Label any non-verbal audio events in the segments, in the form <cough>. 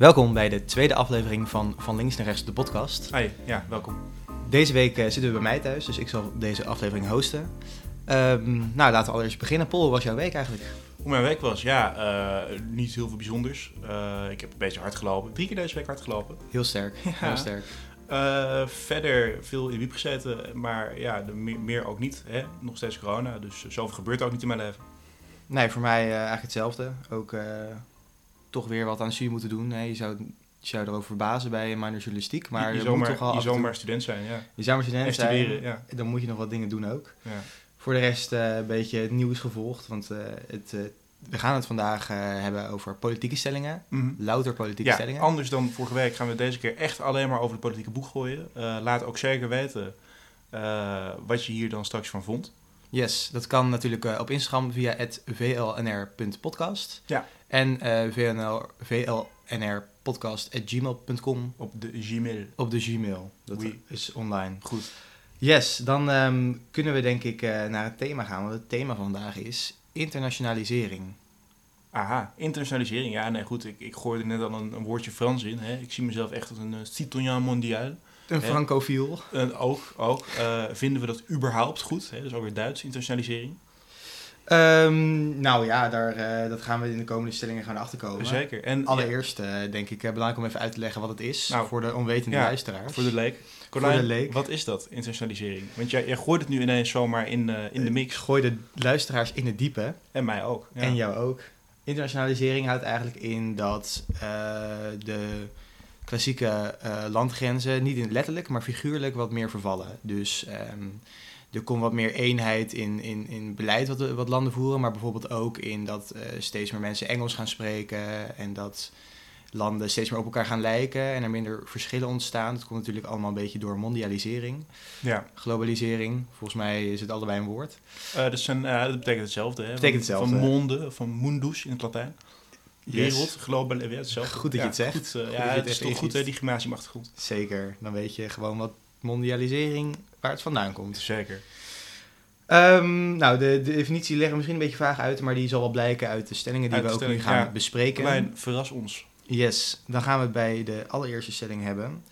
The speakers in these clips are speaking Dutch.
Welkom bij de tweede aflevering van Van Links naar Rechts, de podcast. Hey, ja, welkom. Deze week eh, zitten we bij mij thuis, dus ik zal deze aflevering hosten. Ehm, nou, laten we allereerst beginnen. Paul, hoe was jouw week eigenlijk? Hoe mijn week was? Ja, eh, niet heel veel bijzonders. Eh, ik heb een beetje hard gelopen. Drie keer deze week hard gelopen. Heel sterk, <laughs> heel sterk. Verder veel in de wiep gezeten, maar ja, de, meer, meer ook niet. Hè? Nog steeds corona, dus zoveel gebeurt ook niet in mijn leven. Nee, voor mij eigenlijk hetzelfde. Ook toch weer wat aan de studie moeten doen. Hè. Je, zou, je zou erover verbazen bij een minor journalistiek, maar je, je, je moet zomaar, toch wel je zomaar student zijn, ja. je zou maar student En zijn. studeren, ja. Dan moet je nog wat dingen doen ook. ja. Voor de rest eh, een beetje het nieuws gevolgd, want eh, het, eh, we gaan het vandaag hebben over politieke stellingen. Mhm. Louter politieke Ja, stellingen. anders dan vorige week gaan we deze keer echt alleen maar over de politieke boeg gooien. Laat ook zeker weten wat je hier dan straks van vond. Yes, dat kan natuurlijk op Instagram via het vlnr.podcast. Ja. En eh VNL, vlnrpodcast.gmail.com Op de Gmail. op de Gmail. Dat Oui. is online. Goed. Yes, dan ehm, kunnen we denk ik eh, naar het thema gaan. Want het thema van vandaag is internationalisering. Aha, internationalisering. Ja, nee, goed. Ik, ik gooide net al een, een woordje Frans in. Hè. Ik zie mezelf echt als een uh, citoyen mondial. Een francofiel. En ook, ook vinden we dat überhaupt goed? Hè? Dus ook weer Duits, internationalisering. Ehm, nou ja, daar, eh, dat gaan we in de komende stellingen gaan achterkomen. Zeker. En Allereerst eh, denk ik eh, belangrijk om even uit te leggen wat het is Nou, voor de onwetende ja, luisteraars. voor de leek. Voor de leek. wat is dat, internationalisering? Want jij, jij gooit het nu ineens zomaar in, in de mix. gooi de luisteraars in het diepe. En mij ook. Ja. En jou ook. Internationalisering houdt eigenlijk in dat de klassieke landgrenzen niet in letterlijk, maar figuurlijk wat meer vervallen. Dus ehm, er komt wat meer eenheid in, in, in beleid wat, wat landen voeren, maar bijvoorbeeld ook in dat eh, steeds meer mensen Engels gaan spreken en dat landen steeds meer op elkaar gaan lijken en er minder verschillen ontstaan. Dat komt natuurlijk allemaal een beetje door mondialisering, ja. globalisering. Volgens mij is het allebei een woord. Eh, dat, zijn, eh, dat betekent hetzelfde. Hè? Betekent hetzelfde. Van monde, van mundus in het Latijn. Yes. Wereld, global, ja, hetzelfde. Goed dat je het zegt. Goed, Goed ja, het is toch goed, hè, die gymnasiumachtergrond. Zeker, dan weet je gewoon wat mondialisering, waar het vandaan komt. Zeker. Ehm, nou, de, de definitie leggen we misschien een beetje vaag uit, maar die zal wel blijken uit de stellingen die Uit we ook nu gaan ja. bespreken. Klein, verras ons. Yes, dan gaan we het bij de allereerste stelling hebben.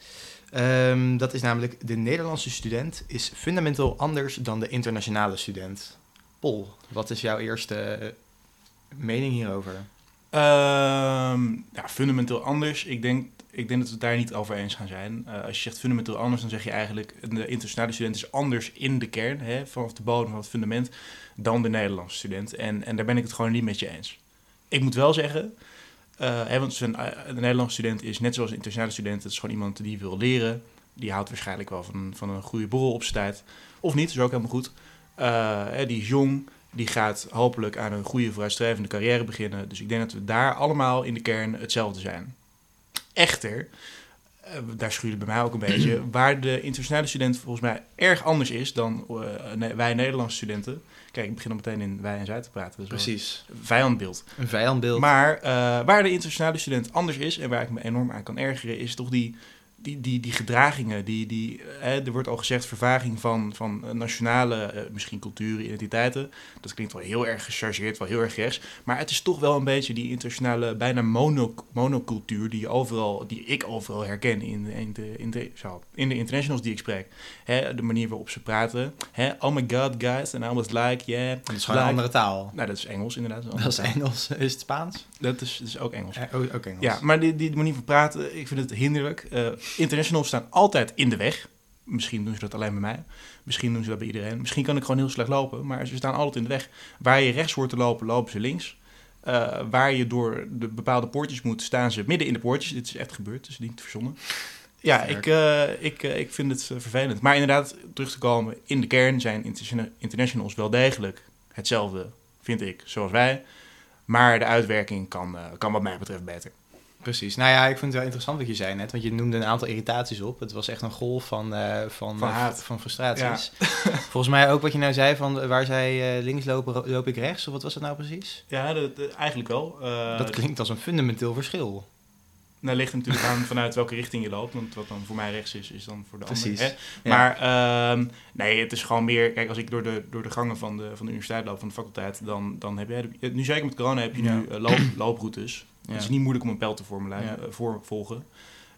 Ehm, dat is namelijk, de Nederlandse student is fundamenteel anders dan de internationale student. Pol, wat is jouw eerste mening hierover? Ehm, ja, fundamenteel anders. Ik denk, ik denk dat we het daar niet over eens gaan zijn. Eh, als je zegt fundamenteel anders, dan zeg je eigenlijk... de internationale student is anders in de kern, hè, vanaf de bodem van het fundament... dan de Nederlandse student. En, en daar ben ik het gewoon niet met je eens. Ik moet wel zeggen... eh, want zo'n, eh, de Nederlandse student is net zoals de internationale student... het is gewoon iemand die wil leren. Die houdt waarschijnlijk wel van, van een goede borrel op zijn tijd. Of niet, is ook helemaal goed. Hè, die is jong, die gaat hopelijk aan een goede vooruitstrevende carrière beginnen. Dus ik denk dat we daar allemaal in de kern hetzelfde zijn. Echter, eh, daar schuurde bij mij ook een beetje, <clears throat> waar de internationale student volgens mij erg anders is dan eh, wij Nederlandse studenten. Kijk, ik begin al meteen in wij en zij te praten. Dus Precies, een vijandbeeld. een vijandbeeld. Maar eh, waar de internationale student anders is en waar ik me enorm aan kan ergeren, is toch die, die, die, die gedragingen. Die, die, eh, er wordt al gezegd vervaging van, van nationale, eh, misschien culturen, identiteiten. Dat klinkt wel heel erg gechargeerd, wel heel erg rechts. Maar het is toch wel een beetje die internationale, bijna mono, monocultuur die, je overal, die ik overal herken in, de- in, de, in, de, zo, in de internationals die ik spreek. Hè, de manier waarop ze praten. Hè, oh my god, guys. And I was like, yeah. dat is gewoon een andere taal. Nou, dat is Engels inderdaad. Dat is Engels. Is het Spaans? Dat is, dat is ook Engels. Eh, ook, ook Engels. Ja, maar die, die manier van praten, ik vind het hinderlijk. Internationals staan altijd in de weg. Misschien doen ze dat alleen bij mij. Misschien doen ze dat bij iedereen. Misschien kan ik gewoon heel slecht lopen, maar ze staan altijd in de weg. Waar je rechts hoort te lopen, lopen ze links. Eh, waar je door de bepaalde poortjes moet, staan ze midden in de poortjes. Dit is echt gebeurd, dus niet verzonnen. Ja, ik, eh, ik, eh, ik vind het vervelend. Maar inderdaad, terug te komen, in de kern zijn interna- internationals wel degelijk hetzelfde, vind ik, zoals wij. Maar de uitwerking kan, kan wat mij betreft beter. Precies. Nou ja, ik vind het wel interessant wat je zei net, want je noemde een aantal irritaties op. Het was echt een golf van, eh, van, Van haat. van frustraties. <laughs> Volgens mij ook wat je nou zei van waar zij eh, links lopen, loop ik rechts, of wat was dat nou precies? Ja, dat, eigenlijk wel. Eh, dat klinkt als een fundamenteel verschil. Nou, ligt er natuurlijk aan vanuit welke richting je loopt. Want wat dan voor mij rechts is, is dan voor de Precies. ander. Hè? Ja. Maar ehm, nee, het is gewoon meer... Kijk, als ik door de, door de gangen van de, van de universiteit loop, van de faculteit... dan, dan heb je... Nu zeker met corona heb je nu Ja. loop, <clears throat> looproutes. Ja. Het is niet moeilijk om een pijl te formuleren, eh, voor, volgen.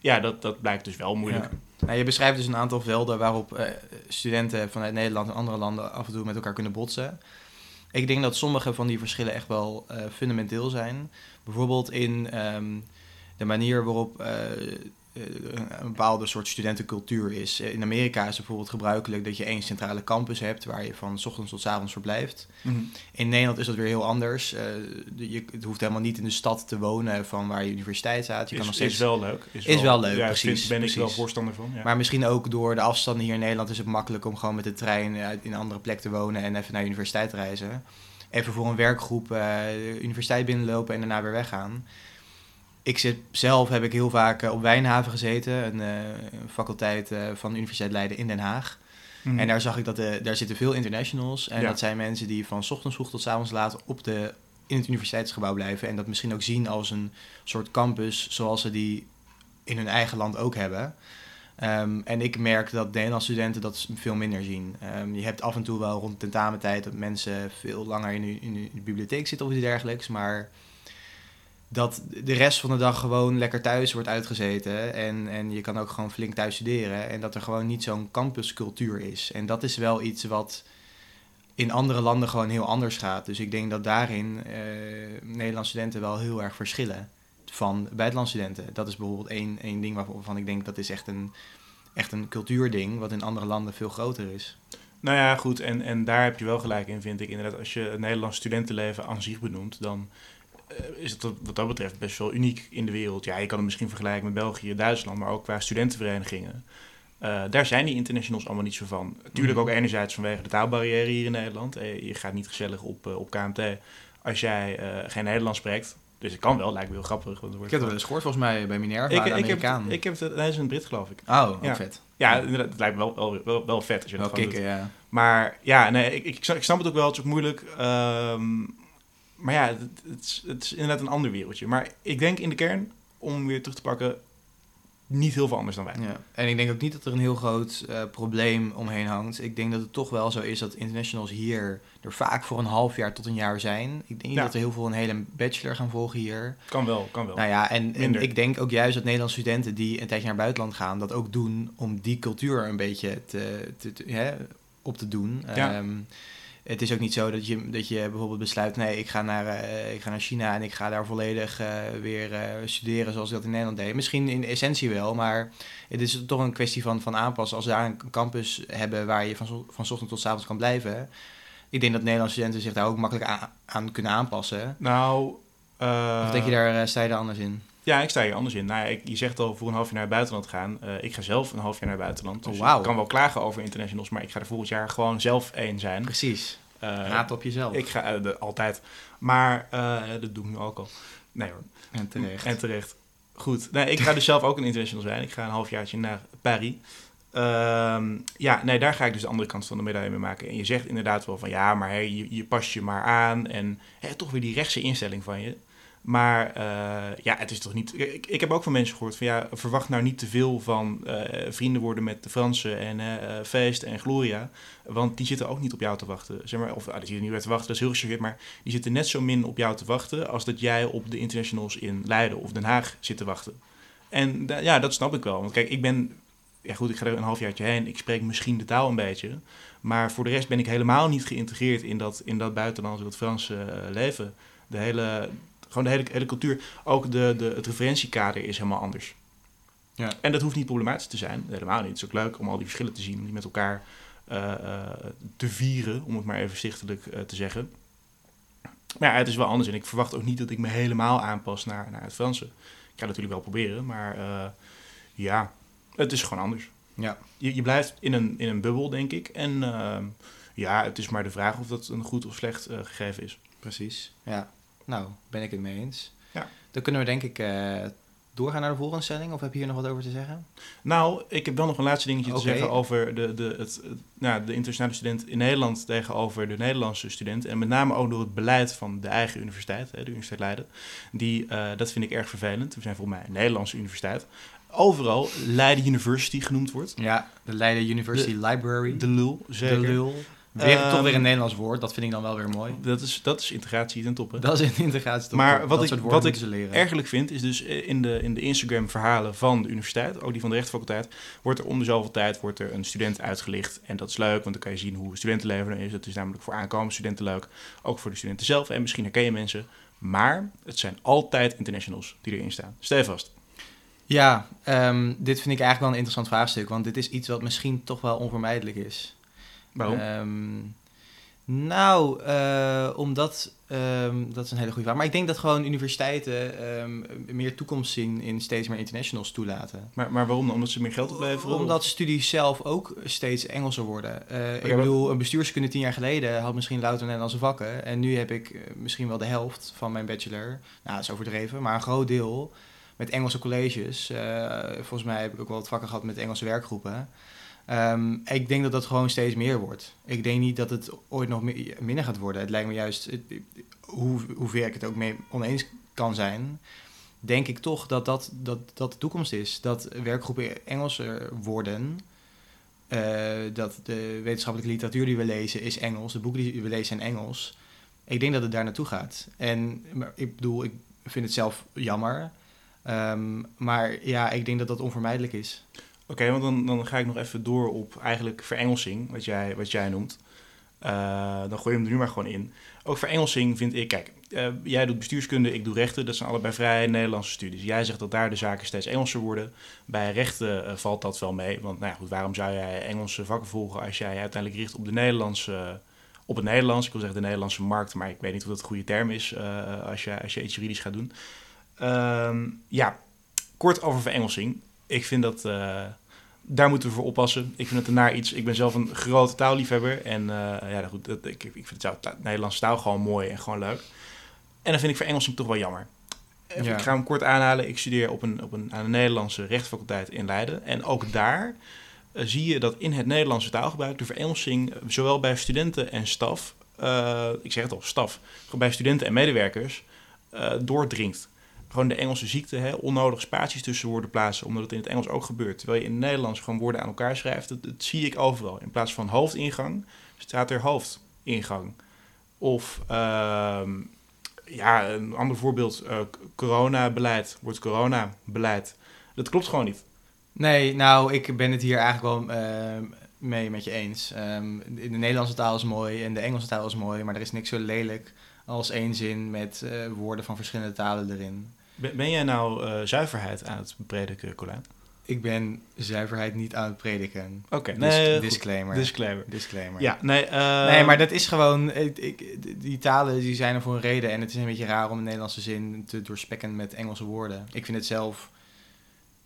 Ja, dat, dat blijkt dus wel moeilijk. Nou, je beschrijft dus een aantal velden waarop eh, studenten vanuit Nederland en andere landen af en toe met elkaar kunnen botsen. Ik denk dat sommige van die verschillen echt wel eh, fundamenteel zijn. Bijvoorbeeld in ehm, de manier waarop een bepaalde soort studentencultuur is. Eh, In Amerika is het bijvoorbeeld gebruikelijk dat je één centrale campus hebt waar je van 's ochtends tot 's avonds verblijft. Mhm. In Nederland is dat weer heel anders. Eh, je, het hoeft helemaal niet in de stad te wonen van waar je universiteit staat. Je is, kan nog steeds is wel leuk. Is wel leuk, ja, precies, Vind, ben ik wel precies. voorstander van. Ja. Maar misschien ook door de afstanden hier in Nederland is het makkelijk om gewoon met de trein in een andere plek te wonen en even naar de universiteit te reizen. Even voor een werkgroep eh, de universiteit binnenlopen en daarna weer weggaan. Ik zit zelf heb ik heel vaak eh, op Wijnhaven gezeten, een, eh, een faculteit eh, van de Universiteit Leiden in Den Haag. Mhm. En daar zag ik dat de, daar zitten veel internationals. En Ja. dat zijn mensen die van 's ochtends vroeg tot 's avonds laat op de, in het universiteitsgebouw blijven. En dat misschien ook zien als een soort campus zoals ze die in hun eigen land ook hebben. Ehm, en ik merk dat Nederlandse studenten dat veel minder zien. Ehm, je hebt af en toe wel rond tentamentijd dat mensen veel langer in de, in de bibliotheek zitten of iets dergelijks. Maar dat de rest van de dag gewoon lekker thuis wordt uitgezeten. En, en je kan ook gewoon flink thuis studeren. En dat er gewoon niet zo'n campuscultuur is. En dat is wel iets wat in andere landen gewoon heel anders gaat. Dus ik denk dat daarin eh, Nederlandse studenten wel heel erg verschillen van buitenlandse studenten. Dat is bijvoorbeeld één, één ding waarvan ik denk dat is echt een, echt een cultuurding... wat in andere landen veel groter is. Nou ja, goed. En, en daar heb je wel gelijk in, vind ik. Inderdaad, als je het Nederlands studentenleven aan zich benoemt, dan is het wat- dat betreft best wel uniek in de wereld. Ja, je kan het misschien vergelijken met België, Duitsland, maar ook qua studentenverenigingen. Eh, daar zijn die internationals allemaal niet zo van. Natuurlijk Mhm. ook enerzijds vanwege de taalbarrière hier in Nederland. Eh, je gaat niet gezellig op, eh, op KMT als jij eh, geen Nederlands spreekt. Dus het kan wel, lijkt me heel grappig. Want wordt Ik heb het wel eens gehoord volgens mij bij Minerva, ik, ik, heb, Amerikaan. ik heb het, hij is een Brit geloof ik. oh, ook Ja. vet. Ja, inderdaad, het lijkt me wel, wel, wel, wel vet als je dat Wel kicken, doet. ja. Maar ja, nee, ik, ik, snap- ik snap het ook wel. Het is ook moeilijk. ehm, maar ja, het, het, is, het is inderdaad een ander wereldje. Maar ik denk in de kern, om weer terug te pakken, niet heel veel anders dan wij. Ja, en ik denk ook niet dat er een heel groot eh, probleem omheen hangt. Ik denk dat het toch wel zo is dat internationals hier er vaak voor een half jaar tot een jaar zijn. Ik denk niet Ja. dat er heel veel een hele bachelor gaan volgen hier. Kan wel, kan wel. Nou ja, en, ik denk ook juist dat Nederlandse studenten die een tijdje naar het buitenland gaan, dat ook doen om die cultuur een beetje te, te, te- hè, op te doen. Ja. Ehm, het is ook niet zo dat je, dat je bijvoorbeeld besluit, nee, ik ga naar, eh, ik ga naar China en ik ga daar volledig eh, weer eh, studeren zoals ik dat in Nederland deed. Misschien in essentie wel, maar het is toch een kwestie van, van aanpassen. Als we daar een campus hebben waar je van, van 's ochtends tot 's avonds kan blijven, ik denk dat Nederlandse studenten zich daar ook makkelijk aan, aan kunnen aanpassen. Nou, Of denk je daar, sta je daar anders in? Ja, ik sta hier anders in. Nou, ja, ik, je zegt al voor een half jaar naar het buitenland gaan. Eh, ik ga zelf een half jaar naar het buitenland. Dus Oh, ik kan wel klagen over internationals, maar ik ga er volgend jaar gewoon zelf één zijn. Precies. Eh, Haat op jezelf. ik ga eh, de- altijd. Maar dat doe ik nu ook al. Nee hoor. En terecht. En terecht. Goed. Nee, ik ga dus zelf ook een international zijn. Ik ga een halfjaartje naar Paris. Ehm, ja, nee, daar ga ik dus de andere kant van de medaille mee maken. En je zegt inderdaad wel van ja, maar hè, je, je past je maar aan. En toch weer die rechtse instelling van je. Maar eh, ja, het is toch niet. Ik, ik heb ook van mensen gehoord van ja, verwacht nou niet te veel van eh, vrienden worden met de Fransen en eh, Feest en Gloria. Want die zitten ook niet op jou te wachten. Zeg maar, of ah, die zitten niet op te wachten, dat is heel gescheerd. Maar die zitten net zo min op jou te wachten als dat jij op de internationals in Leiden of Den Haag zit te wachten. En ja, dat snap ik wel. Want kijk, ik ben. Ja, goed, ik ga er een halfjaartje heen. Ik spreek misschien de taal een beetje. Maar voor de rest ben ik helemaal niet geïntegreerd in dat, in dat buitenlandse, dat Franse leven. De hele, gewoon de hele, hele cultuur. Ook de, de, het referentiekader is helemaal anders. Ja. En dat hoeft niet problematisch te zijn. Helemaal niet. Het is ook leuk om al die verschillen te zien. Om die met elkaar eh, eh, te vieren, om het maar even stichtelijk eh, te zeggen. Maar ja, het is wel anders. En ik verwacht ook niet dat ik me helemaal aanpas naar, naar het Franse. Ik ga natuurlijk wel proberen, maar ja, het is gewoon anders. Ja. Je, je blijft in een, in een bubbel, denk ik. En ja, het is maar de vraag of dat een goed of slecht gegeven is. Precies. Ja. Nou, ben ik het mee eens. Ja. Dan kunnen we denk ik eh, doorgaan naar de volgende stelling. Of heb je hier nog wat over te zeggen? Nou, ik heb wel nog een laatste dingetje te zeggen over de, de, het, nou, de internationale student in Nederland tegenover de Nederlandse student. En met name ook door het beleid van de eigen universiteit, hè, de Universiteit Leiden. Die, eh, dat vind ik erg vervelend. We zijn volgens mij een Nederlandse universiteit. Overal Leiden University genoemd wordt. Ja, de Leiden University Library. De lul, zeker. De lul. Weer, toch Ehm, weer een Nederlands woord, dat vind ik dan wel weer mooi. Dat is, dat is integratie ten toppe. Dat is een integratie. Maar dat wat ik- wat ik leren. ergerlijk vind, is dus eh, in de, in de Instagram-verhalen van de universiteit, ook die van de rechtenfaculteit, wordt er om de zoveel tijd wordt er een student uitgelicht. En dat is leuk, want dan kan je zien hoe studentenleven er is. Dat is namelijk voor aankomende studenten leuk, ook voor de studenten zelf. En misschien herken je mensen. Maar het zijn altijd internationals die erin staan. Stel vast. Ja, ehm, dit vind ik eigenlijk wel een interessant vraagstuk, want dit is iets wat misschien toch wel onvermijdelijk is. Waarom? Ehm, nou, eh, omdat, ehm, dat is een hele goede vraag. Maar ik denk dat gewoon universiteiten ehm, meer toekomst zien in steeds meer internationals toelaten. maar, maar waarom dan? Omdat ze meer geld opleveren? Omdat studies zelf ook steeds Engelser worden. Eh, ik maar- bedoel, een bestuurskunde tien jaar geleden had misschien louter Nederlandse vakken. En nu heb ik eh, misschien wel de helft van mijn bachelor. Nou, dat is overdreven, maar een groot deel met Engelse colleges. Volgens mij heb ik ook wel wat vakken gehad met Engelse werkgroepen. Ehm, ik denk dat dat gewoon steeds meer wordt. Ik denk niet dat het ooit nog mi- minder gaat worden. Het lijkt me juist, het- hoe, hoever ik het ook mee oneens kan zijn, denk ik toch dat dat, dat, dat de toekomst is. Dat werkgroepen Engelser worden. Eh, dat de wetenschappelijke literatuur die we lezen is Engels. De boeken die we lezen zijn Engels. Ik denk dat het daar naartoe gaat. En maar ik bedoel, ik vind het zelf jammer. Ehm, maar ja, ik denk dat dat onvermijdelijk is. Oké, want dan, dan ga ik nog even door op eigenlijk verengelsing, wat jij, wat jij noemt. Eh, dan gooi je hem er nu maar gewoon in. Ook verengelsing vind ik, kijk, eh, jij doet bestuurskunde, ik doe rechten. Dat zijn allebei vrij Nederlandse studies. Jij zegt dat daar de zaken steeds Engelser worden. Bij rechten eh, valt dat wel mee. Want nou ja, goed, waarom zou jij Engelse vakken volgen als jij uiteindelijk richt op de Nederlandse... Op het Nederlands, ik wil zeggen de Nederlandse markt, maar ik weet niet of dat een goede term is als, je, als je iets juridisch gaat doen. Ehm, ja, kort over verengelsing. Ik vind dat, daar moeten we voor oppassen. Ik vind het een naar iets. Ik ben zelf een grote taalliefhebber. En uh, ja, goed, dat, ik, ik vind het Nederlandse taal gewoon mooi en gewoon leuk. En dan vind ik verengelsing toch wel jammer. Ja. Ik ga hem kort aanhalen. Ik studeer op een, op een, aan de Nederlandse rechtsfaculteit in Leiden. En ook daar uh, zie je dat in het Nederlandse taalgebruik de verengelsing, zowel bij studenten en staf, uh, ik zeg het al, staf, bij studenten en medewerkers, doordringt gewoon de Engelse ziekte, hè, onnodig spaties tussen woorden plaatsen, omdat het in het Engels ook gebeurt. Terwijl je in het Nederlands gewoon woorden aan elkaar schrijft, dat, zie ik overal. In plaats van hoofdingang staat er hoofdingang. Of, uh, ja, een ander voorbeeld, uh, coronabeleid wordt coronabeleid. Dat klopt gewoon niet. Nee, nou, ik ben het hier eigenlijk wel uh, mee met je eens. Um, de Nederlandse taal is mooi en de Engelse taal is mooi, maar er is niks zo lelijk als één zin met uh, woorden van verschillende talen erin. Ben, jij nou uh, zuiverheid aan het prediken, Colijn? Ik ben zuiverheid niet aan het prediken. Oké, okay, Dis nee, disclaimer. Disclaimer. Disclaimer. Ja, nee, uh... nee, maar dat is gewoon. Ik, ik, die talen die zijn er voor een reden. En het is een beetje raar om een Nederlandse zin te doorspekken met Engelse woorden. Ik vind het zelf.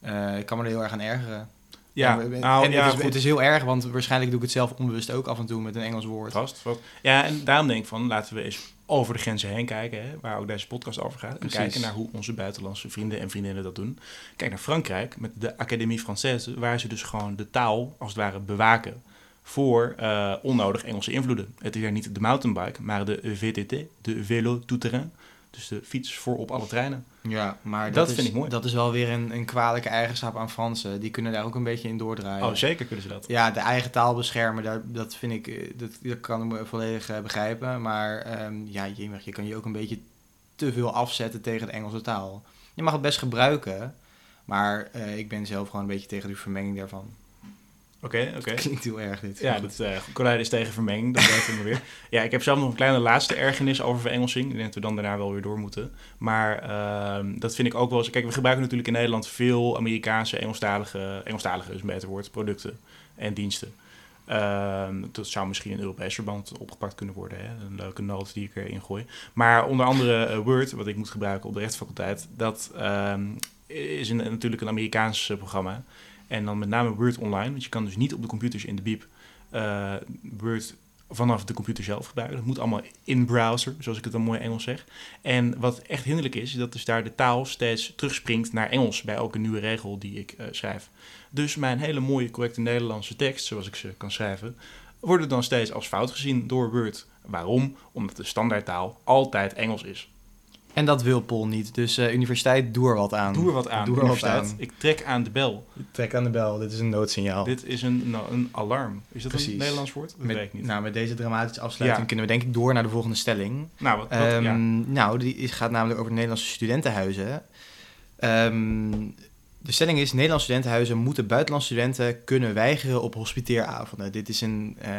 Uh, ik kan me er heel erg aan ergeren. Ja, en, nou, en ja, het, is, het, is, heel erg, want waarschijnlijk doe ik het zelf onbewust ook af en toe met een Engels woord. Vast, vast. Ja, en daarom denk ik van, laten we eens over de grenzen heen kijken, hè, waar ook deze podcast over gaat. En Precies. kijken naar hoe onze buitenlandse vrienden en vriendinnen dat doen. Kijk naar Frankrijk met de Académie Française, waar ze dus gewoon de taal als het ware bewaken voor uh, onnodig Engelse invloeden. Het is er niet de mountainbike, maar de VTT, de vélo tout-terrain. Dus de fiets voor op alle treinen. Ja, maar dat, dat is, vind ik mooi. Dat is wel weer een, een kwalijke eigenschap aan Fransen. Die kunnen daar ook een beetje in doordraaien. Oh, zeker kunnen ze dat. Ja, de eigen taal beschermen, dat, dat vind ik, dat, dat kan ik me volledig uh, begrijpen. Maar um, ja, je kan je ook een beetje te veel afzetten tegen de Engelse taal. Je mag het best gebruiken, maar uh, ik ben zelf gewoon een beetje tegen die vermenging daarvan. Oké, okay, oké. Okay. Klinkt heel erg dit. Ja, dat, uh, is tegen vermenging, dat weten we weer. <laughs> Ja, ik heb zelf nog een kleine laatste ergernis over verengelsing. Ik denk dat we dan daarna wel weer door moeten. Maar uh, dat vind ik ook wel eens... Kijk, we gebruiken natuurlijk in Nederland veel Amerikaanse, Engelstalige... Engelstalige is een beter woord, producten en diensten. Uh, dat zou misschien in Europees verband opgepakt kunnen worden. Hè? Een leuke noot die ik erin gooi. Maar onder andere uh, Word, wat ik moet gebruiken op de rechtsfaculteit... dat ehm, is een, natuurlijk een Amerikaans programma... En dan met name Word Online, want je kan dus niet op de computers in de biep uh, Word vanaf de computer zelf gebruiken. Dat moet allemaal in browser, zoals ik het dan mooi Engels zeg. En wat echt hinderlijk is, is dat dus daar de taal steeds terugspringt naar Engels bij elke nieuwe regel die ik uh, schrijf. Dus mijn hele mooie, correcte Nederlandse tekst, zoals ik ze kan schrijven, worden dan steeds als fout gezien door Word. Waarom? Omdat de standaardtaal altijd Engels is. En dat wil Pol niet. Dus uh, universiteit, doe er wat aan. Doe er wat aan. Doe er wat aan. Ik trek aan de bel. Trek aan de bel. Dit is een noodsignaal. Dit is een, nou, een alarm. Is dat Precies. een Nederlands woord? Dat met, weet ik niet. Nou, met deze dramatische afsluiting kunnen we denk ik door naar de volgende stelling. Nou, wat, wat ja. Ehm, nou die gaat namelijk over de Nederlandse studentenhuizen. Um, de stelling is: Nederlandse studentenhuizen moeten buitenlandse studenten kunnen weigeren op hospiteeravonden. Dit is een, uh,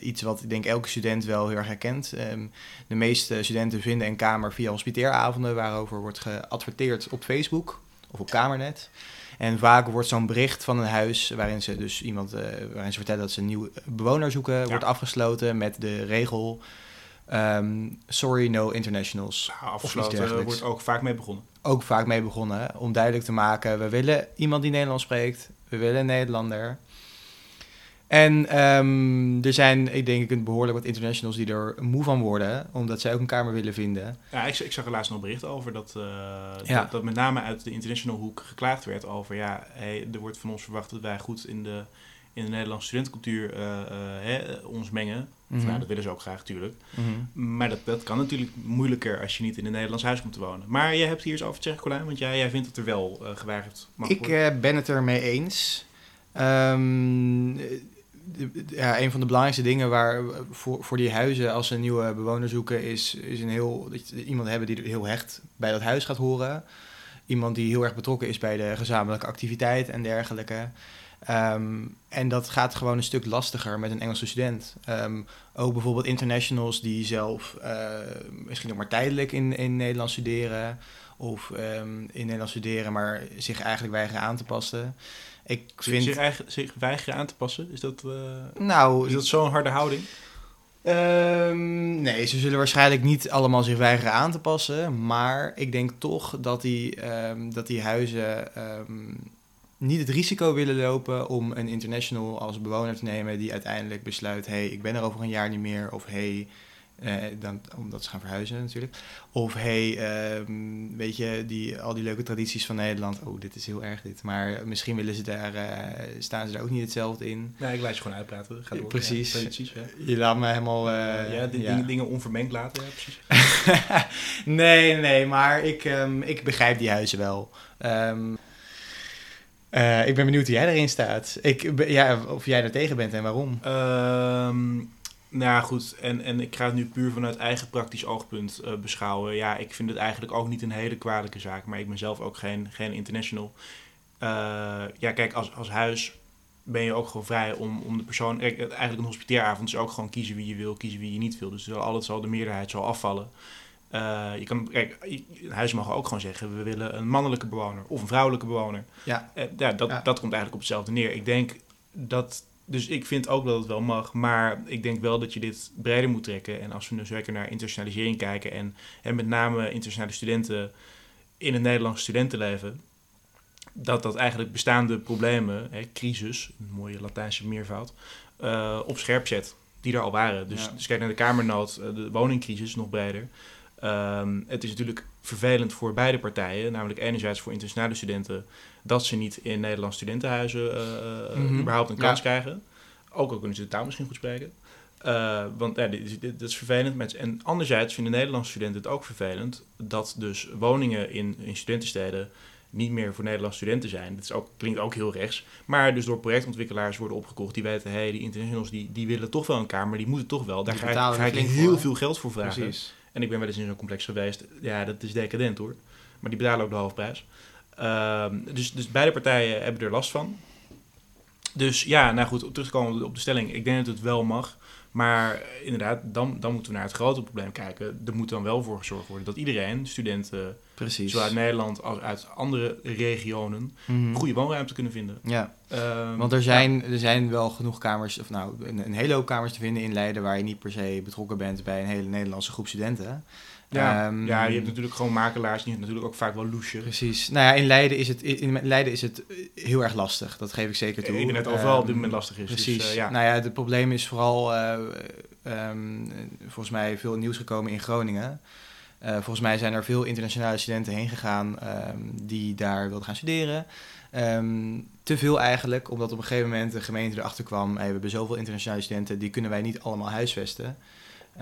iets wat ik denk elke student wel heel erg herkent. Um, de meeste studenten vinden een kamer via hospiteeravonden, waarover wordt geadverteerd op Facebook of op Kamernet. En vaak wordt zo'n bericht van een huis, waarin ze dus iemand, uh, waarin ze vertellen dat ze een nieuwe bewoner zoeken, wordt afgesloten met de regel. Um, sorry, no internationals. Nou, afgesloten wordt ook vaak mee begonnen ook vaak mee begonnen. Om duidelijk te maken, we willen iemand die Nederlands spreekt. We willen een Nederlander. En um, er zijn, ik denk ik, behoorlijk wat internationals die er moe van worden, omdat zij ook een kamer willen vinden. Ja, ik, ik zag er laatst nog bericht over dat, uh, ja. dat, dat, met name uit de international hoek geklaagd werd over, ja, hey, er wordt van ons verwacht dat wij goed in de in de Nederlandse studentencultuur uh, ons mengen. Mm nou, dat willen ze ook graag, natuurlijk. Mhm. Maar dat, dat kan natuurlijk moeilijker als je niet in een Nederlands huis komt te wonen. Maar jij hebt hier eens over te zeggen, Colijn, want jij, jij vindt dat er wel uh, geweigerd mag Ik ben het er mee eens. Um, ja, een van de belangrijkste dingen waar voor, voor die huizen, als ze een nieuwe bewoner zoeken, is, is een heel, dat iemand hebben die heel hecht bij dat huis gaat horen. Iemand die heel erg betrokken is bij de gezamenlijke activiteit en dergelijke. Ehm, en dat gaat gewoon een stuk lastiger met een Engelse student. Um, ook bijvoorbeeld internationals die zelf uh, misschien ook maar tijdelijk in, in Nederland studeren. Of um, in Nederland studeren, maar zich eigenlijk weigeren aan te passen. Ik vind... zich, eigen, zich weigeren aan te passen? Is dat, uh, nou, is dat zo'n harde houding? nee, ze zullen waarschijnlijk niet allemaal zich weigeren aan te passen. Maar ik denk toch dat die, dat die huizen niet het risico willen lopen om een international als bewoner te nemen die uiteindelijk besluit: hé, hey, ik ben er over een jaar niet meer. Of hé, hey, eh, dan, omdat ze gaan verhuizen natuurlijk. Of hé, hey, ehm, weet je, die, al die leuke tradities van Nederland. Oh, dit is heel erg dit. Maar misschien willen ze daar, uh, staan ze daar ook niet hetzelfde in. Nee, ik laat je gewoon uitpraten. Ga door. Precies. Ja, precies ja. Je laat me helemaal... Uh, ja, Dingen, dingen onvermengd laten. Ja, precies. <laughs> nee, nee, maar ik, um, ik begrijp die huizen wel. Um, uh, ik ben benieuwd hoe jij erin staat. Ik, ja, of jij er tegen bent en waarom. Um, nou goed. En, en ik ga het nu puur vanuit eigen praktisch oogpunt uh, beschouwen. Ja, ik vind het eigenlijk ook niet een hele kwalijke zaak. Maar ik ben zelf ook geen, geen international. Uh, ja, kijk, als, als huis ben je ook gewoon vrij om, om de persoon... Eigenlijk een hospiteeravond is ook gewoon kiezen wie je wil, kiezen wie je niet wil. Dus altijd zal de meerderheid zal afvallen. Uh, je kan, kijk, huis mag ook gewoon zeggen, we willen een mannelijke bewoner of een vrouwelijke bewoner. Ja. Uh, ja, dat, dat komt eigenlijk op hetzelfde neer. Ik denk dat, dus ik vind ook dat het wel mag, maar ik denk wel dat je dit breder moet trekken. En als we nu zeker naar internationalisering kijken en, en met name internationale studenten in het Nederlandse studentenleven, dat dat eigenlijk bestaande problemen, hè, crisis, een mooie Latijnse meervoud, uh, op scherp zet. Die er al waren. Dus, dus kijk naar de kamernood, de woningcrisis nog breder. Um, het is natuurlijk vervelend voor beide partijen, namelijk enerzijds voor internationale studenten, dat ze niet in Nederlandse studentenhuizen uh, mm -hmm. überhaupt een kans krijgen. Ook al kunnen ze de taal misschien goed spreken. Uh, want ja, dit, dit, is vervelend. En anderzijds vinden Nederlandse studenten het ook vervelend dat dus woningen in, in studentensteden niet meer voor Nederlandse studenten zijn. Dat is ook, klinkt ook heel rechts. Maar dus door projectontwikkelaars worden opgekocht die weten, hé, hey, die internationals die, die willen toch wel een kamer, die moeten toch wel. Daar ga, ga ik heel veel geld voor vragen. Precies. En ik ben wel eens in zo'n complex geweest. Ja, dat is decadent hoor. Maar die betalen ook de hoofdprijs. Uh, dus, dus beide partijen hebben er last van. Dus ja, nou goed, terugkomen op de stelling. Ik denk dat het wel mag. Maar inderdaad, dan, dan moeten we naar het grote probleem kijken. Er moet dan wel voor gezorgd worden dat iedereen, studenten, Precies. zowel uit Nederland als uit andere regionen, mm goede woonruimte kunnen vinden. Ja, um, want er zijn, er zijn wel genoeg kamers, of nou, een, een, hele hoop kamers te vinden in Leiden waar je niet per se betrokken bent bij een hele Nederlandse groep studenten. Ja, um, ja, je hebt natuurlijk gewoon makelaars, die hebben natuurlijk ook vaak wel loesje. Precies. Nou ja, in Leiden is het, in Leiden is het heel erg lastig. Dat geef ik zeker toe. Internet overal um, op dit moment lastig is. Precies. Dus, uh, ja. Nou ja, het probleem is vooral uh, um, volgens mij veel nieuws gekomen in Groningen. Uh, volgens mij zijn er veel internationale studenten heen gegaan die daar wilden gaan studeren. te veel eigenlijk, omdat op een gegeven moment de gemeente erachter kwam... Hey, we hebben zoveel internationale studenten, die kunnen wij niet allemaal huisvesten.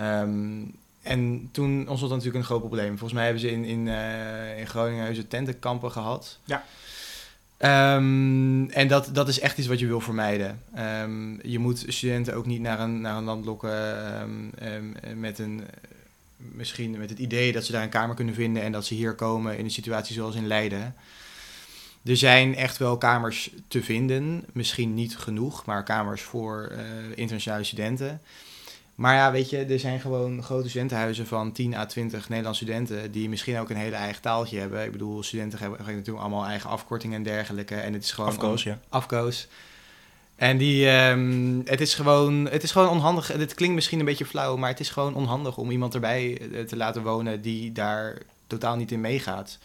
Um, en toen ontstond natuurlijk een groot probleem. Volgens mij hebben ze in, in, uh, in Groningen tentenkampen gehad. Ja. Ehm, en dat, dat is echt iets wat je wil vermijden. Ehm, je moet studenten ook niet naar een, naar een land lokken ehm, met, een, misschien met het idee dat ze daar een kamer kunnen vinden en dat ze hier komen in een situatie zoals in Leiden. Er zijn echt wel kamers te vinden, misschien niet genoeg, maar kamers voor uh, internationale studenten. Maar ja, weet je, er zijn gewoon grote studentenhuizen van 10 à 20 Nederlandse studenten die misschien ook een hele eigen taaltje hebben. Ik bedoel, studenten hebben, natuurlijk allemaal eigen afkortingen en dergelijke. En het is gewoon... Afkoos, ja. Afkoos. En die, um, het, is gewoon, het is gewoon onhandig. Het klinkt misschien een beetje flauw, maar het is gewoon onhandig om iemand erbij eh, te laten wonen die daar totaal niet in meegaat.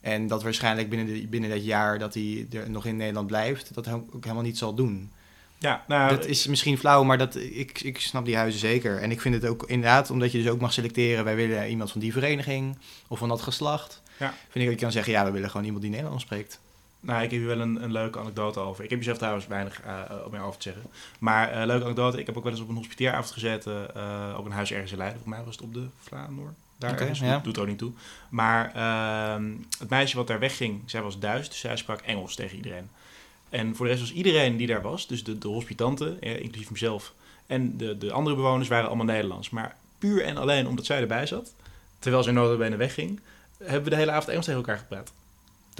En dat waarschijnlijk binnen, de, binnen dat jaar dat hij er nog in Nederland blijft, dat ook helemaal niet zal doen. Ja, nou, dat is misschien flauw, maar dat, ik, ik snap die huizen zeker. En ik vind het ook inderdaad, omdat je dus ook mag selecteren... wij willen iemand van die vereniging of van dat geslacht. Ja. Vind ik dat je kan zeggen, ja, we willen gewoon iemand die Nederlands spreekt. Nou, ik heb hier wel een, een leuke anekdote over. Ik heb jezelf trouwens weinig uh, op meer over te zeggen. Maar uh, leuke anekdote, ik heb ook wel eens op een hospiteeravond gezeten... Uh, op een huis ergens in Leiden. Volgens mij was het op de Vlaanderen. Daar okay, ja. doet, er ook niet toe. Maar ehm, het meisje wat daar wegging, zij was Duits, dus zij sprak Engels tegen iedereen. En voor de rest was iedereen die daar was, dus de, de hospitanten, eh, inclusief mezelf, en de, de andere bewoners waren allemaal Nederlands. Maar puur en alleen omdat zij erbij zat, terwijl zij notabene wegging, hebben we de hele avond Engels tegen elkaar gepraat.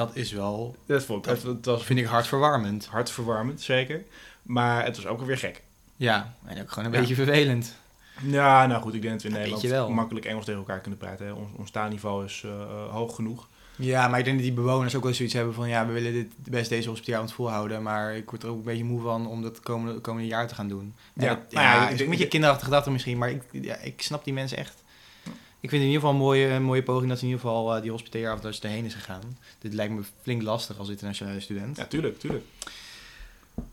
Dat is wel, dat, vond ik, dat, dat vind ik hartverwarmend. Hartverwarmend, zeker. Maar het was ook weer gek. Ja, en ook gewoon een beetje vervelend. Ja, nou goed, ik denk dat we in Nederland makkelijk Engels tegen elkaar kunnen praten. Ons, ons taalniveau is uh, hoog genoeg. Ja, maar ik denk dat die bewoners ook wel zoiets hebben van... ja, we willen dit best deze hospitaalavond volhouden... maar ik word er ook een beetje moe van om dat komende, komende jaar te gaan doen. Ja, ja, nou ja, ja een beetje kinderachtige gedachte misschien... maar ik, ja, ik snap die mensen echt. Ik vind het in ieder geval een mooie, een mooie poging... dat ze in ieder geval uh, die hospitaalavond erheen is gegaan. Dit lijkt me flink lastig als internationale student. Ja, tuurlijk, tuurlijk.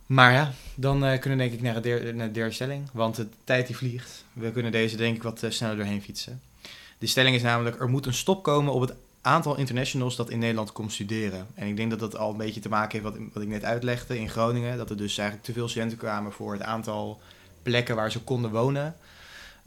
Maar ja, dan uh, kunnen we denk ik naar, de naar de derde stelling. Want de tijd die vliegt. We kunnen deze denk ik wat uh, sneller doorheen fietsen. De stelling is namelijk... er moet een stop komen op het aantal internationals dat in Nederland komt studeren. En ik denk dat dat al een beetje te maken heeft wat, wat ik net uitlegde in Groningen. Dat er dus eigenlijk te veel studenten kwamen voor het aantal plekken waar ze konden wonen.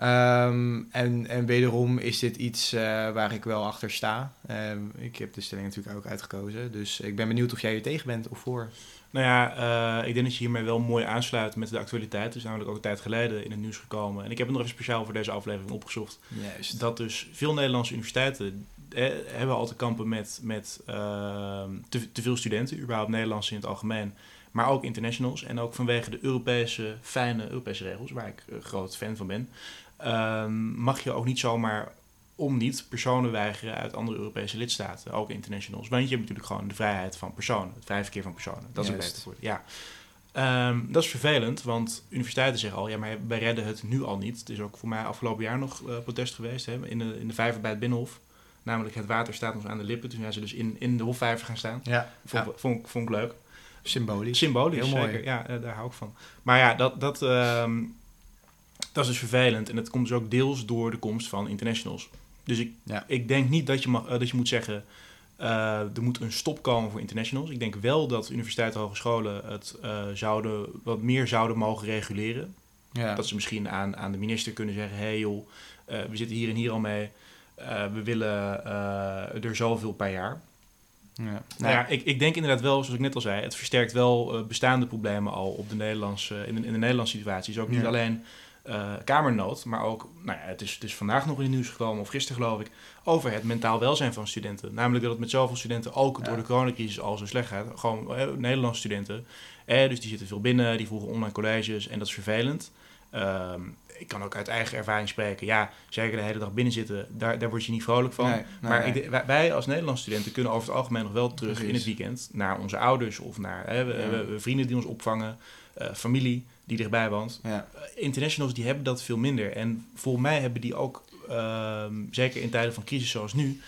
Um, en, en wederom is dit iets uh, waar ik wel achter sta. Um, ik heb de stelling natuurlijk ook uitgekozen. Dus ik ben benieuwd of jij er tegen bent of voor. Nou ja, uh, ik denk dat je hiermee wel mooi aansluit met de actualiteit. Het is namelijk ook een tijd geleden in het nieuws gekomen. En ik heb het nog even speciaal voor deze aflevering opgezocht. Juist. Dat dus veel Nederlandse universiteiten eh, hebben al te kampen met, met uh, te, te, veel studenten, überhaupt Nederlands in het algemeen, maar ook internationals. En ook vanwege de Europese, fijne Europese regels, waar ik groot fan van ben, uh, mag je ook niet zomaar om niet personen weigeren uit andere Europese lidstaten, ook internationals. Want je hebt natuurlijk gewoon de vrijheid van personen, het vrije verkeer van personen. Dat is een beter woord. Ja. Um, dat is vervelend, want universiteiten zeggen al, ja, maar wij redden het nu al niet. Het is ook voor mij afgelopen jaar nog uh, protest geweest hè, in, de, in de vijver bij het Binnenhof. Namelijk het water staat ons aan de lippen. Toen zijn ze dus in, in de Hofvijver gaan staan. Ja. Vond, ja. vond, vond, ik leuk. Symbolisch. Symbolisch, Heel zeker. mooi. Ja, uh, daar hou ik van. Maar ja, dat, dat, uh, dat is dus vervelend. En dat komt dus ook deels door de komst van internationals. Dus ik, ja. ik denk niet dat je, mag, uh, dat je moet zeggen... Uh, er moet een stop komen voor internationals. Ik denk wel dat universiteiten en hogescholen het uh, zouden, wat meer zouden mogen reguleren. Ja. Dat ze misschien aan, aan de minister kunnen zeggen... hé hey joh, uh, we zitten hier en hier al mee... We willen er zoveel per jaar. Ja. Nou ja, ik, ik denk inderdaad wel, zoals ik net al zei, het versterkt wel bestaande problemen al op de Nederlandse, in, de, in de Nederlandse situatie. Dus ook niet Ja. alleen kamernood, maar ook, nou ja, het is, het is vandaag nog in het nieuws gekomen, of gisteren geloof ik, over het mentaal welzijn van studenten. Namelijk dat het met zoveel studenten ook Ja. door de coronacrisis al zo slecht gaat. Gewoon eh, Nederlandse studenten. Eh, dus die zitten veel binnen, die volgen online colleges en dat is vervelend. Ehm, ik kan ook uit eigen ervaring spreken. Ja, zeker de hele dag binnen zitten, daar, daar word je niet vrolijk van. Nee, nee, maar nee. ik, wij, als Nederlandse studenten kunnen over het algemeen nog wel terug Precies. in het weekend naar onze ouders of naar hè, we, Ja. we- we vrienden die ons opvangen, eh, familie die dichtbij woont. Ja. Eh, internationals die hebben dat veel minder. En volgens mij hebben die ook, ehm, zeker in tijden van crisis zoals nu,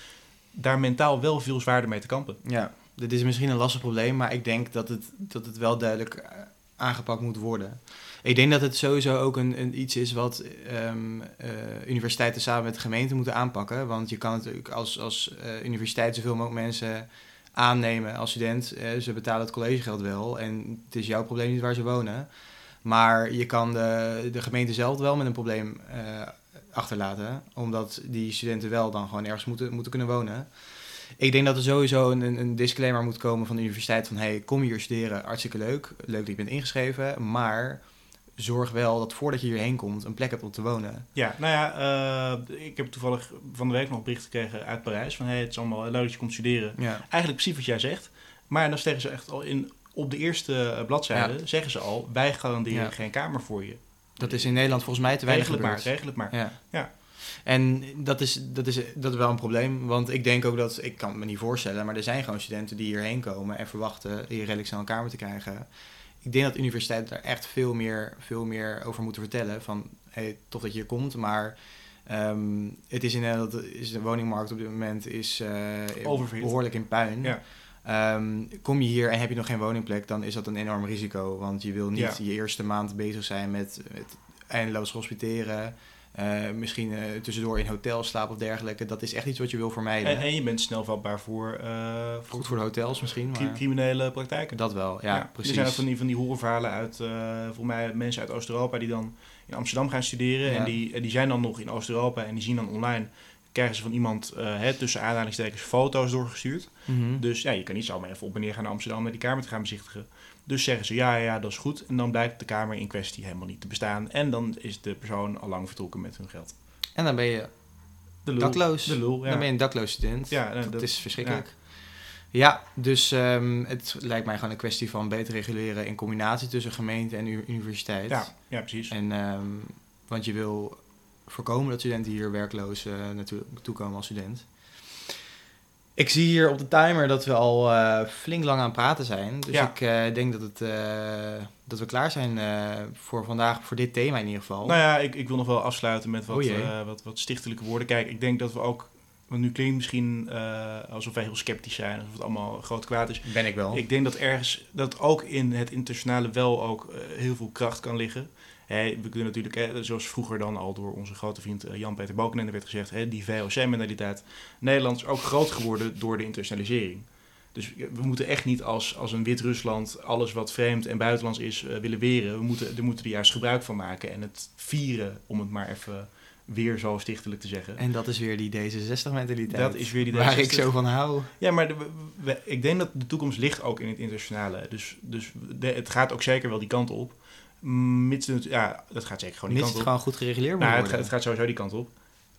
daar mentaal wel veel zwaarder mee te kampen. ja, dit is misschien een lastig probleem, maar ik denk dat het, dat het wel duidelijk eh, aangepakt moet worden. Ik denk dat het sowieso ook een, een iets is wat ehm, eh, universiteiten samen met de gemeente moeten aanpakken. Want je kan natuurlijk als, als eh, universiteit zoveel mogelijk mensen aannemen als student. Eh, ze betalen het collegegeld wel en het is jouw probleem niet waar ze wonen. Maar je kan de, de gemeente zelf wel met een probleem eh, achterlaten. Omdat die studenten wel dan gewoon ergens moeten, moeten kunnen wonen. Ik denk dat er sowieso een, een disclaimer moet komen van de universiteit van... hey, kom hier studeren, hartstikke leuk. Leuk dat je bent ingeschreven, maar zorg wel dat voordat je hierheen komt een plek hebt om te wonen. Ja, nou ja, uh, ik heb toevallig van de week nog een bericht gekregen uit Parijs... van hey, het is allemaal leuk dat je komt studeren. Ja. Eigenlijk precies wat jij zegt. Maar dan zeggen ze echt al in, op de eerste bladzijde... Ja. zeggen ze al, wij garanderen Ja. geen kamer voor je. Dat is in Nederland volgens mij te weinig Regel het maar, gebeurd. regel het maar. Ja. Ja. En dat is, dat, is, dat is wel een probleem. Want ik denk ook dat, ik kan het me niet voorstellen, maar er zijn gewoon studenten die hierheen komen en verwachten hier redelijk snel een kamer te krijgen. Ik denk dat universiteiten daar echt veel meer, veel meer over moeten vertellen. Van, hey, tof dat je hier komt, maar ehm, het is in Nederland, is de woningmarkt op dit moment is, eh, behoorlijk in puin. Ja. Ehm, kom je hier en heb je nog geen woningplek, dan is dat een enorm risico. Want je wil niet Ja. je eerste maand bezig zijn met, met eindeloos hospiteren. Eh, misschien eh, tussendoor in hotels slapen of dergelijke. Dat is echt iets wat je wil vermijden. En, en je bent snel vatbaar voor, eh, voor Goed voor de hotels misschien, maar criminele praktijken. dat wel. Ja, precies. Er zijn ook van die, van die horrorverhalen uit, volgens mij mensen uit Oost-Europa die dan in Amsterdam gaan studeren. Ja. En die, en die zijn dan nog in Oost-Europa en die zien dan online, krijgen ze van iemand hè, tussen aanhalingstekens foto's doorgestuurd. Mhm. Dus ja, je kan niet zomaar even op en neer gaan naar Amsterdam om die kamer te gaan bezichtigen. Dus zeggen ze ja, ja, ja, dat is goed. En dan blijkt de kamer in kwestie helemaal niet te bestaan. En dan is de persoon al lang vertrokken met hun geld. En dan ben je De lul. dakloos. De lul, ja. Dan ben je een dakloos student. Ja, nou, dat, dat- is verschrikkelijk. Ja, dus ehm, het lijkt mij gewoon een kwestie van beter reguleren in combinatie tussen gemeente en universiteit. ja, ja, precies. En, ehm, want je wil voorkomen dat studenten hier werkloos eh, naartoe toekomen als student. Ik zie hier op de timer dat we al eh, flink lang aan het praten zijn. Dus Ja. ik eh, denk dat, het, eh, dat we klaar zijn voor vandaag, voor dit thema in ieder geval. Nou ja, ik, ik wil nog wel afsluiten met wat, wat, wat stichtelijke woorden. Kijk, ik denk dat we ook... Want nu klinkt misschien alsof wij heel sceptisch zijn. Alsof het allemaal groot kwaad is. ben ik wel. Ik denk dat ergens... Dat ook in het internationale wel ook heel veel kracht kan liggen. We kunnen natuurlijk, hè, zoals vroeger dan al door onze grote vriend eh, Jan-Peter Balkenende werd gezegd... Hè, die VOC-mentaliteit. Nederland is ook groot geworden door de internationalisering. Dus we moeten echt niet als, als een Wit-Rusland alles wat vreemd en buitenlands is eh, willen weren. We moeten, we moeten er juist gebruik van maken en het vieren, om het maar even weer zo stichtelijk te zeggen. En dat is weer die D66-mentaliteit. Dat is weer die Waar ik D66. zo van hou. Ja, maar de- we- ik denk dat de toekomst ligt ook in het internationale. Dus, dus de- het gaat ook zeker wel die kant op. Mits het, ja, dat gaat zeker gewoon die Mits het kant op. gewoon goed gereguleerd Nou, het, worden. gaat, het gaat sowieso die kant op.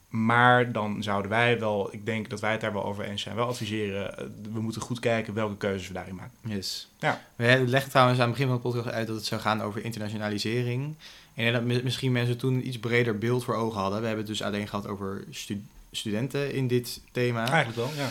Maar dan zouden wij wel, ik denk dat wij het daar wel over eens zijn, wel adviseren. eh, We moeten goed kijken welke keuzes we daarin maken. Yes. Ja. We leggen trouwens aan het begin van de podcast uit dat het zou gaan over internationalisering. En dat mi- misschien mensen toen een iets breder beeld voor ogen hadden. We hebben het dus alleen gehad over stu- studenten in dit thema. Eigenlijk wel, ja.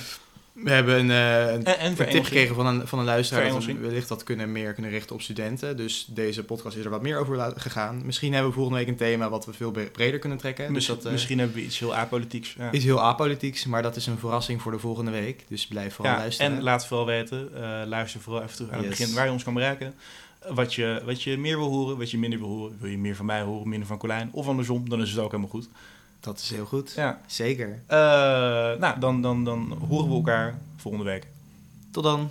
We hebben een, eh, een En, en een tip gekregen van een, van een luisteraar dat wellicht dat kunnen meer kunnen richten op studenten. Dus deze podcast is er wat meer over gegaan. Misschien hebben we volgende week een thema wat we veel bre- breder kunnen trekken. Dus Misschien, dat eh, misschien hebben we iets heel apolitieks. Ja. is heel apolitieks, maar dat is een verrassing voor de volgende week. Dus blijf vooral Ja, luisteren. en laat vooral weten, eh, luister vooral even terug aan het begin waar je ons kan bereiken. Wat je, wat je meer wil horen, wat je minder wil horen. Wil je meer van mij horen, minder van Colijn? Of andersom, dan is het ook helemaal goed. Dat is heel goed. Ja. Zeker. Eh, nou, dan, dan, dan horen we elkaar volgende week. Tot dan.